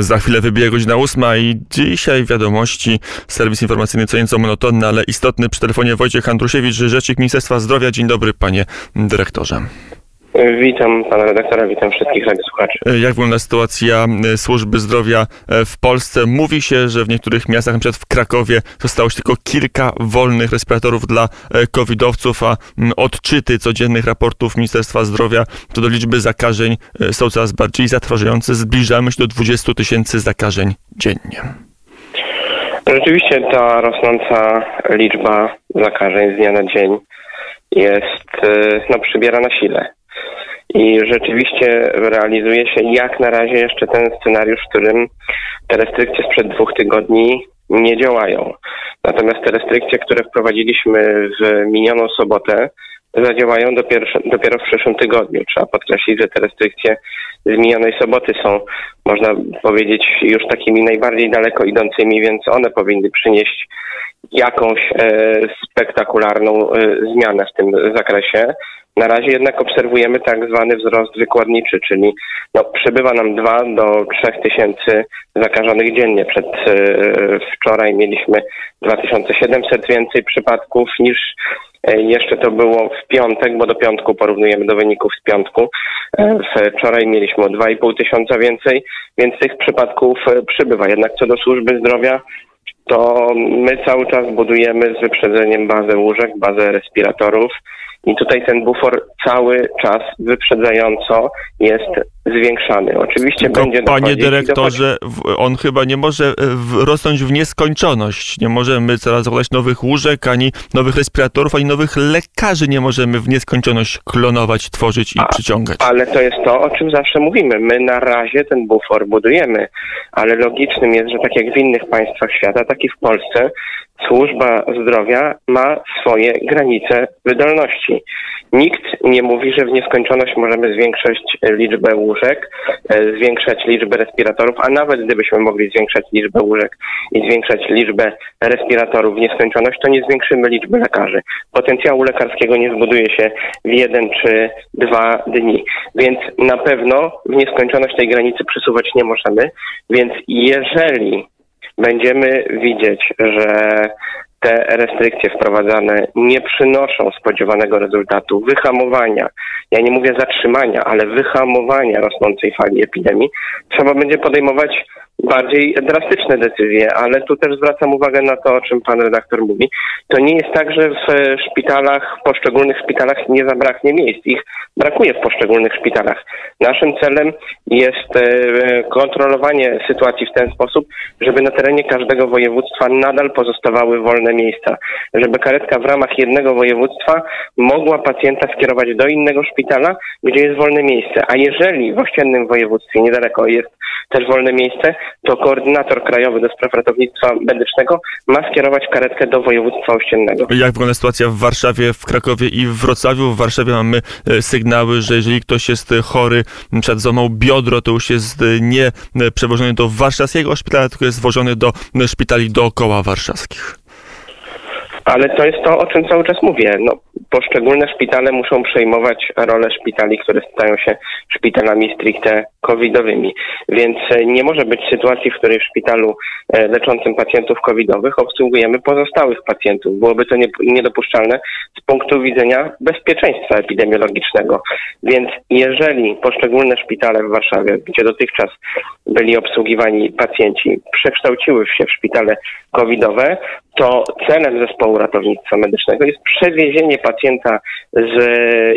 Za chwilę wybije godzina ósma i dzisiaj wiadomości, serwis informacyjny co nieco monotonny, ale istotny przy telefonie Wojciech Andrusiewicz, Rzecznik Ministerstwa Zdrowia. Dzień dobry panie dyrektorze. Witam pana redaktora, witam wszystkich radiosłuchaczy. Jak wygląda sytuacja e, służby zdrowia e, w Polsce? Mówi się, że w niektórych miastach, np. w Krakowie, zostało tylko kilka wolnych respiratorów dla e, covidowców, a odczyty codziennych raportów Ministerstwa Zdrowia to do liczby zakażeń są coraz bardziej zatrważające. Zbliżamy się do 20 tysięcy zakażeń dziennie. Rzeczywiście ta rosnąca liczba zakażeń z dnia na dzień jest, no, przybiera na sile. I rzeczywiście realizuje się jak na razie jeszcze ten scenariusz, w którym te restrykcje sprzed dwóch tygodni nie działają. Natomiast te restrykcje, które wprowadziliśmy w minioną sobotę, zadziałają dopiero, dopiero w przyszłym tygodniu. Trzeba podkreślić, że te restrykcje z minionej soboty są, można powiedzieć, już takimi najbardziej daleko idącymi, więc one powinny przynieść jakąś e, spektakularną e, zmianę w tym zakresie. Na razie jednak obserwujemy tak zwany wzrost wykładniczy, czyli no, przybywa nam 2 do 3 tysięcy zakażonych dziennie. Przed e, wczoraj mieliśmy 2700 więcej przypadków niż jeszcze to było w piątek, bo do piątku porównujemy do wyników z piątku. E, wczoraj mieliśmy o 2,5 tysiąca więcej, więc tych przypadków e, przybywa. Jednak co do służby zdrowia, to my cały czas budujemy z wyprzedzeniem bazę łóżek, bazę respiratorów. I tutaj ten bufor cały czas wyprzedzająco jest zwiększany. Oczywiście Tylko będzie Panie dyrektorze, on chyba nie może e, rosnąć w nieskończoność. Nie możemy coraz zakładać nowych łóżek, ani nowych respiratorów, ani nowych lekarzy nie możemy w nieskończoność klonować, tworzyć i A, przyciągać. Ale to jest to, o czym zawsze mówimy. My na razie ten bufor budujemy, ale logicznym jest, że tak jak w innych państwach świata, tak i w Polsce służba zdrowia ma swoje granice wydolności. Nikt nie mówi, że w nieskończoność możemy zwiększać liczbę łóżek, e, zwiększać liczbę respiratorów, a nawet gdybyśmy mogli zwiększać liczbę łóżek i zwiększać liczbę respiratorów w nieskończoność, to nie zwiększymy liczby lekarzy. Potencjału lekarskiego nie zbuduje się w jeden czy dwa dni. Więc na pewno w nieskończoność tej granicy przesuwać nie możemy. Więc jeżeli będziemy widzieć, że te restrykcje wprowadzane nie przynoszą spodziewanego rezultatu wyhamowania, ja nie mówię zatrzymania, ale wyhamowania rosnącej fali epidemii, trzeba będzie podejmować bardziej drastyczne decyzje, ale tu też zwracam uwagę na to, o czym pan redaktor mówi. To nie jest tak, że w szpitalach, w poszczególnych szpitalach nie zabraknie miejsc. Ich brakuje w poszczególnych szpitalach. Naszym celem jest e, kontrolowanie sytuacji w ten sposób, żeby na terenie każdego województwa nadal pozostawały wolne miejsca. Żeby karetka w ramach jednego województwa mogła pacjenta skierować do innego szpitala, gdzie jest wolne miejsce. A jeżeli w ościennym województwie niedaleko jest też wolne miejsce, to koordynator krajowy do spraw ratownictwa medycznego ma skierować karetkę do województwa ościennego. Jak wygląda sytuacja w Warszawie, w Krakowie i w Wrocławiu? W Warszawie mamy e, sygnały, że jeżeli ktoś jest chory, przed złamał biodro, to już jest e, nie e, przewożony do warszawskiego szpitala, tylko jest wożony do szpitali dookoła warszawskich. Ale to jest to, o czym cały czas mówię. No, poszczególne szpitale muszą przejmować rolę szpitali, które stają się szpitalami stricte covidowymi. Więc e, nie może być sytuacji, w której w szpitalu e, leczącym pacjentów covidowych obsługujemy pozostałych pacjentów. Byłoby to niedopuszczalne z punktu widzenia bezpieczeństwa epidemiologicznego. Więc jeżeli poszczególne szpitale w Warszawie, gdzie dotychczas byli obsługiwani pacjenci, przekształciły się w szpitale covidowe, to celem zespołu ratownictwa medycznego jest przewiezienie pacjenta z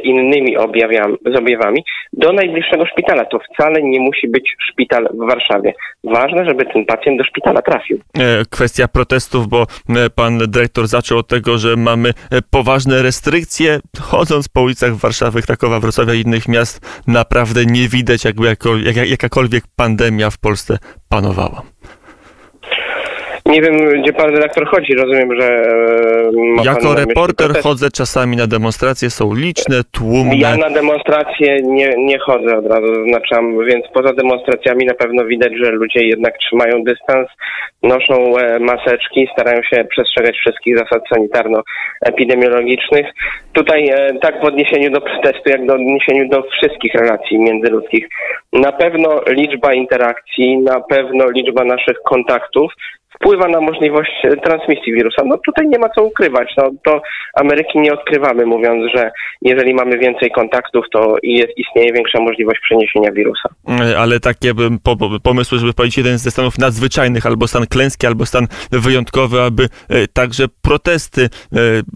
innymi z objawami do najbliższego szpitala. To wcale nie musi być szpital w Warszawie. Ważne, żeby ten pacjent do szpitala trafił. E, kwestia protestów, bo e, pan dyrektor zaczął od tego, że mamy e, poważne restrykcje. Chodząc po ulicach Warszawy, Krakowa, Wrocławia i innych miast, naprawdę nie widać, jakby jako, jak, jakakolwiek pandemia w Polsce panowała. Nie wiem, gdzie pan redaktor chodzi. Rozumiem, że. e, Jako myśli reporter chodzę czasami na demonstracje, są liczne, tłumne. Ja na demonstracje nie, nie chodzę od razu, zaznaczam, więc poza demonstracjami na pewno widać, że ludzie jednak trzymają dystans, noszą e, maseczki, starają się przestrzegać wszystkich zasad sanitarno-epidemiologicznych. Tutaj e, tak w odniesieniu do protestu, jak do odniesieniu do wszystkich relacji międzyludzkich. Na pewno liczba interakcji, na pewno liczba naszych kontaktów wpływa na możliwość e, transmisji wirusa. No tutaj nie ma co ukrywać. No, to Ameryki nie odkrywamy, mówiąc, że jeżeli mamy więcej kontaktów, to jest, istnieje większa możliwość przeniesienia wirusa. E, ale takie pomysły, żeby powiedzieć jeden ze stanów nadzwyczajnych, albo stan klęski, albo stan wyjątkowy, aby e, także protesty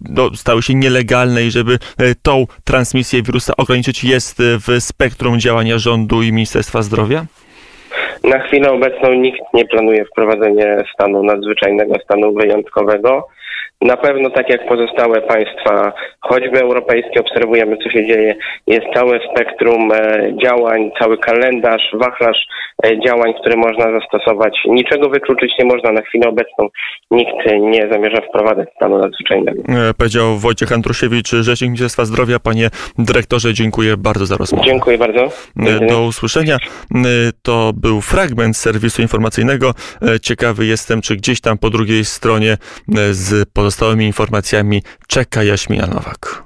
no, stały się nielegalne i żeby tą transmisję wirusa ograniczyć jest w spektrum działania rządu i Ministerstwa Zdrowia? Na chwilę obecną nikt nie planuje wprowadzenia stanu nadzwyczajnego, stanu wyjątkowego. Na pewno, tak jak pozostałe państwa, choćby europejskie, obserwujemy, co się dzieje. Jest całe spektrum e, działań, cały kalendarz, wachlarz e, działań, które można zastosować. Niczego wykluczyć nie można na chwilę obecną. Nikt nie zamierza wprowadzać stanu nadzwyczajnego. E, Powiedział Wojciech Andrusiewicz, rzecznik Ministerstwa Zdrowia. Panie dyrektorze, dziękuję bardzo za rozmowę. Dziękuję bardzo. Do usłyszenia. To był fragment serwisu informacyjnego. Ciekawy jestem, czy gdzieś tam po drugiej stronie z pozostałymi informacjami czeka Jaśmina Nowak.